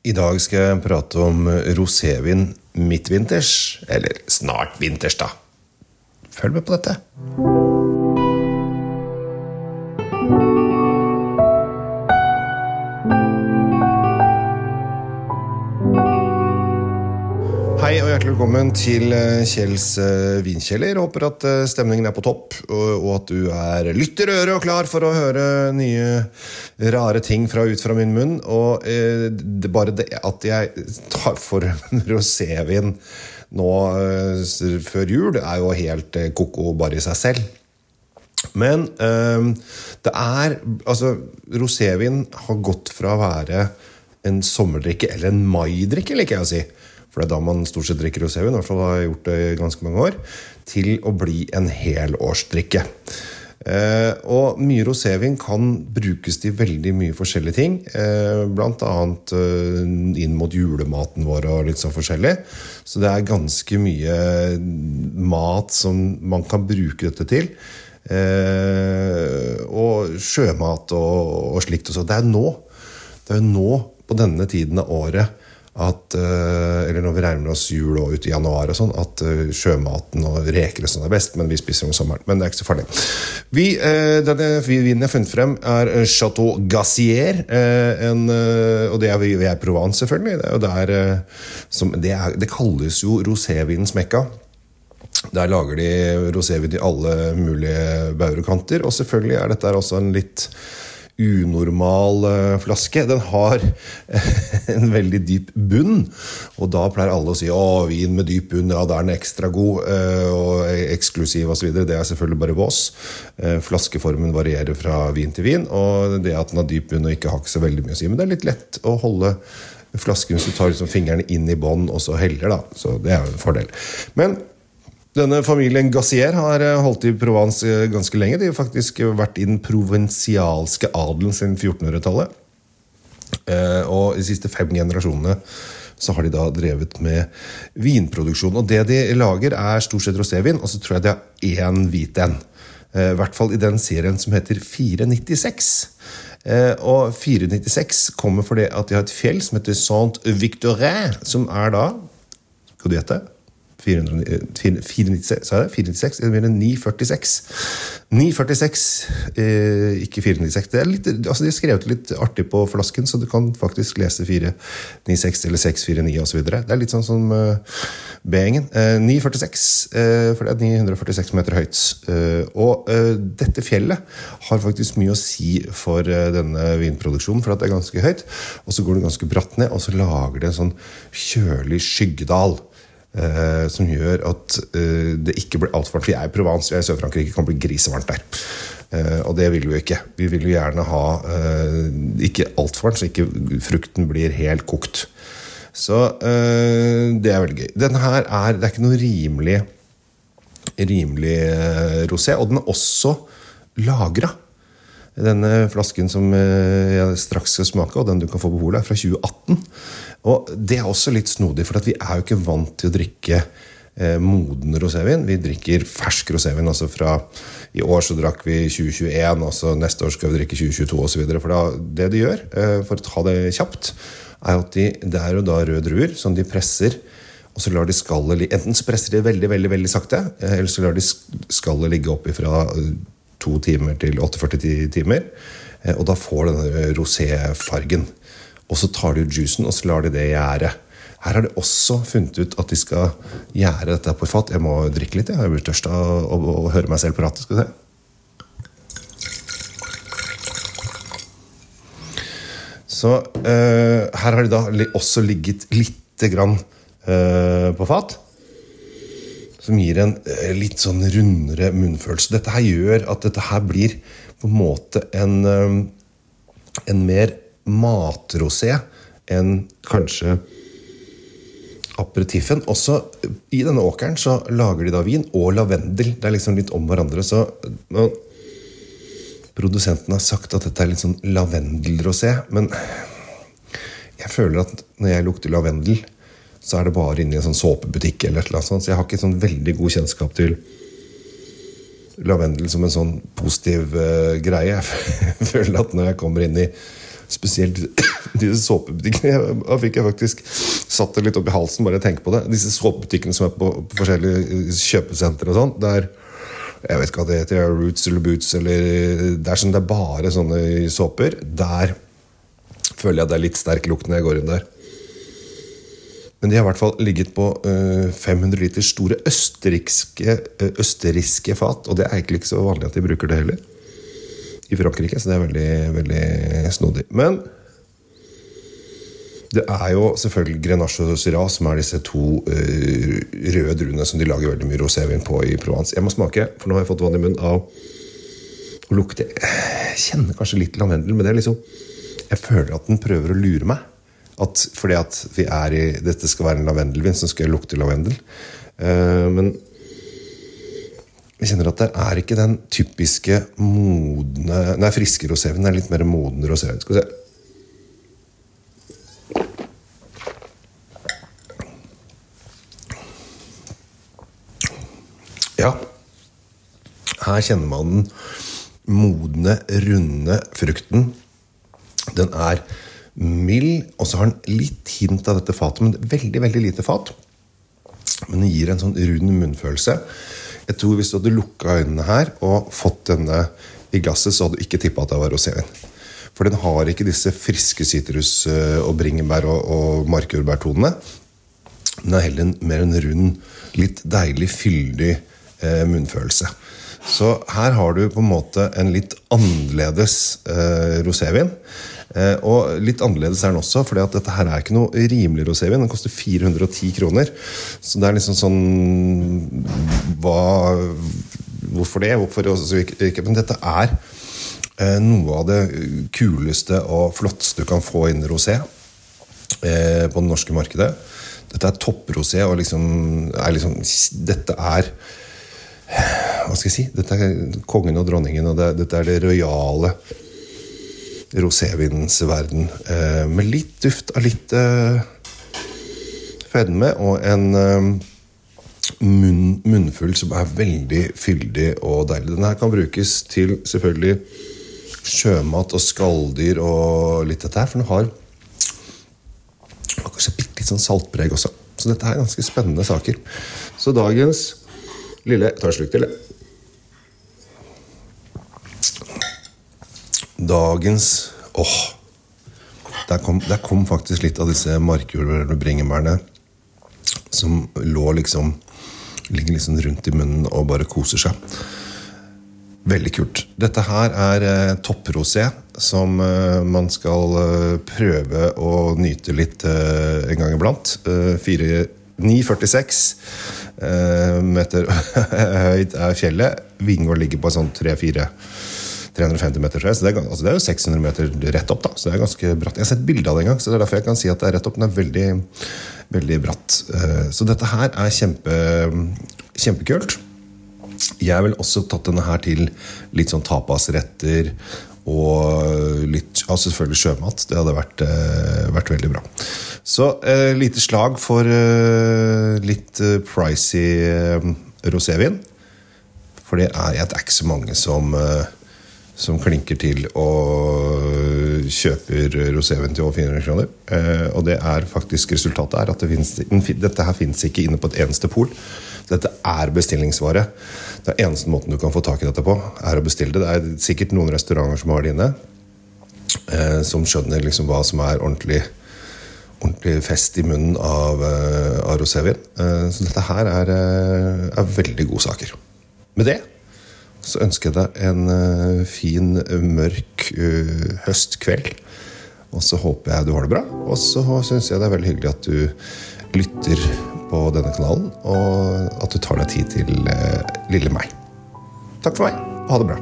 I dag skal jeg prate om rosévin midtvinters, eller snart vinters, da. Følg med på dette. Hei og hjertelig velkommen til eh, Kjells eh, vinkjeller. Håper at eh, stemningen er på topp, og at du er lytterøre og klar for å høre nye rare ting fra ut fra min munn. Og det, bare det at jeg tar for rosévin nå før jul, er jo helt eh, ko-ko bare i seg selv. Men eh, det er Altså, rosévin har gått fra å være en sommerdrikke, eller en maidrikke, liker jeg å si. For det er da man stort sett drikker rosévin, i hvert fall har jeg gjort det i ganske mange år, til å bli en helårsdrikke. Eh, og mye rosévin kan brukes til veldig mye forskjellige ting. Eh, blant annet eh, inn mot julematen vår og litt sånn forskjellig. Så det er ganske mye mat som man kan bruke dette til. Eh, og sjømat og, og slikt. Og så. Det er nå. Det er nå, på denne tiden av året, at, eh, eller når vi nærmer oss jul og ut i januar, og sånn, at eh, sjømaten og reker og sånn er best. Men vi spiser om sommeren. Men det er ikke så farlig. Vi, eh, denne vinen jeg har funnet frem, er Chateau Gassier. en, og det er ved Provence, selvfølgelig. Det, er som, det, er, det kalles jo rosévinens mekka. Der lager de rosévin i alle mulige bauger og kanter. Og selvfølgelig er dette også en litt unormal eh, flaske. Den har en veldig dyp bunn, og da pleier alle å si å, vin med dyp bunn, ja, da er den ekstra god eh, og eksklusiv osv. Det er selvfølgelig bare vås. Eh, Flaskeformen varierer fra vin til vin, og det at den har dyp bunn og ikke har så veldig mye å si. Men det er litt lett å holde flasken hvis du tar liksom fingrene inn i bånn og så heller, da. Så det er jo en fordel. Men denne familien Gassier har eh, holdt i Provence eh, ganske lenge. De har faktisk vært i den provensialske adelen siden 1400-tallet. Eh, Og de siste fem generasjonene så har de da drevet med vinproduksjon. Og det de lager, er stort sett rosévin, og så tror jeg de har én hvit en. I hvert fall i den serien som heter 496. Eh, Og 496 kommer fordi at de har et fjell som heter Saint-Victorin, som er da Skal du gjette? 400, 496, sa jeg det? 496? Eller mer enn 946. 946, eh, ikke 496. Det er litt, altså de har skrevet litt artig på flasken, så du kan faktisk lese 496 eller 649 osv. Det er litt sånn som uh, B-gjengen. Eh, 946, eh, for det er 946 meter høyt. Eh, og eh, dette fjellet har faktisk mye å si for eh, denne vinproduksjonen, for at det er ganske høyt. Og så går det ganske bratt ned, og så lager det en sånn kjølig skyggedal. Eh, som gjør at eh, det ikke blir altfor varmt. Vi er i Provence, vi er i Sør-Frankrike, kan bli grisevarmt der. Eh, og det vil vi jo ikke. Vi vil jo gjerne ha eh, ikke altfor varmt, så ikke frukten blir helt kokt. Så eh, det er veldig gøy. Denne her er, det er ikke noe rimelig rimelig eh, rosé, og den er også lagra. Denne flasken som eh, jeg straks skal smake, og den du kan få på polet, er fra 2018. Og det er også litt snodig, for vi er jo ikke vant til å drikke eh, moden rosévin. Vi drikker fersk rosévin. altså fra I år så drakk vi 2021, og så neste år skal vi drikke 2022 osv. For da, det de gjør, eh, for å ta det kjapt, er at de, det er jo da røde druer som de presser. Og så lar de skallet Enten så presser de veldig veldig, veldig sakte, eller så lar de skallet ligge oppi fra eh, to timer til 48 ti- timer. eh, Og da får denne roséfargen. Og så tar de ut juicen og så lar de det gjære. Her har de også funnet ut at de skal gjære dette på fat. Jeg må drikke litt. Jeg blir tørst av å høre meg selv prate. Skal du se. Så eh, her har de da også ligget lite grann eh, på fat. Som gir en eh, litt sånn rundere munnfølelse. Dette her gjør at dette her blir på en måte en, eh, en mer matrosé enn kanskje aperitiffen. Også i denne åkeren så lager de da vin og lavendel. Det er liksom litt om hverandre. Så produsenten har sagt at dette er litt sånn lavendelrosé, men jeg føler at når jeg lukter lavendel, så er det bare inne i en sånn såpebutikk. eller et sånt, Så jeg har ikke sånn veldig god kjennskap til lavendel som en sånn positiv uh, greie. Jeg føler at når jeg kommer inn i spesielt disse såpebutikkene Da fikk jeg faktisk satt det litt opp i halsen bare jeg tenker på det. Disse såpebutikkene som er på, på forskjellige kjøpesentre og sånn. Der jeg vet ikke hva det heter, Roots eller Boots eller Det er sånn det er bare sånne såper. Der føler jeg at det er litt sterk lukt når jeg går inn der. Men de har i hvert fall ligget på uh, 500 liter store østerrikske, uh, østerrikske fat. Og det er egentlig ikke så vanlig at de bruker det heller i Frankrike, så det er veldig, veldig snodig. Men det er jo selvfølgelig Grenache og Syrah som er disse to uh, røde druene som de lager veldig mye rosévin på i Provence. Jeg må smake, for nå har jeg fått vann i munnen av å lukte Jeg kjenner kanskje litt lavendel, men det er liksom Jeg føler at den prøver å lure meg. At fordi at vi er i Dette skal være en lavendelvin, så skal jeg lukte lavendel. Uh, men jeg kjenner at det er ikke den typiske modne Nei, friske rosévinen. Er litt mer moden rosévin. Skal vi se. Ja. Her kjenner man den modne, runde frukten. Den er mild, og så har den litt hint av dette fatet, men veldig veldig lite fat. Men den gir en sånn rund munnfølelse. Jeg tror Hvis du hadde lukka øynene her og fått denne i glasset, så hadde du ikke tippa at det var rosévin. For den har ikke disse friske sitrus- og bringebær- og, og markjordbærtonene. Den er heller en, mer en rund, litt deilig, fyldig eh, munnfølelse. Så her har du på en måte en litt annerledes eh, rosévin. Eh, og litt annerledes er den også, for dette her er ikke noe rimelig rosévin. Den koster 410 kroner. Så det er liksom sånn hva, Hvorfor det? Hvorfor ikke? Men dette er eh, noe av det kuleste og flotteste du kan få innen rosé eh, på det norske markedet. Dette er topprosé, og liksom, er liksom Dette er hva skal jeg si? Dette er kongen og dronningen, og det, dette er det rojale rosévinens verden. Eh, med litt duft av litt eh, fedme og en eh, munn, munnfull som er veldig fyldig og deilig. Den her kan brukes til selvfølgelig sjømat og skalldyr og litt dette her, for den har kanskje bitte litt sånn saltpreg også. Så dette er ganske spennende saker. Så dagens lille tar et slurk til, jeg. Dagens Åh! Der kom, der kom faktisk litt av disse markjordbærene og bringebærene som lå liksom Ligger liksom rundt i munnen og bare koser seg. Veldig kult. Dette her er eh, topprosé som eh, man skal eh, prøve å nyte litt eh, en gang iblant. Eh, 9,46 eh, meter høyt er fjellet. Vingård ligger på sånn 3-4 350 meter høy. Så det er, altså det er, jo 600 meter rett opp. da, så det er ganske bratt. Jeg har sett bilde av det en gang, så det er derfor jeg kan si at det er rett opp. Den er veldig, veldig bratt. Eh, så dette her er kjempe, kjempekult. Jeg ville også tatt denne her til litt sånn tapasretter og litt altså selvfølgelig sjømat. Det hadde vært, eh, vært veldig bra. Så eh, lite slag for eh, litt eh, pricy eh, rosévin. For det er, det er ikke så mange som eh, som klinker til og kjøper roséven til over 400 kroner. Eh, og det er faktisk resultatet er at det finnes, dette her fins ikke inne på et eneste pol. Dette er bestillingsvare. Det er eneste måten du kan få tak i dette på, er å bestille det. Det er sikkert noen restauranter som har det inne, eh, som skjønner liksom hva som er ordentlig, ordentlig fest i munnen av, eh, av rosévin. Så dette her er, er veldig gode saker. Med det så ønsker jeg deg en uh, fin, mørk uh, høstkveld. Og så håper jeg du har det bra. Og så syns jeg det er veldig hyggelig at du lytter på denne kanalen, og at du tar deg tid til lille meg. Takk for meg. Ha det bra.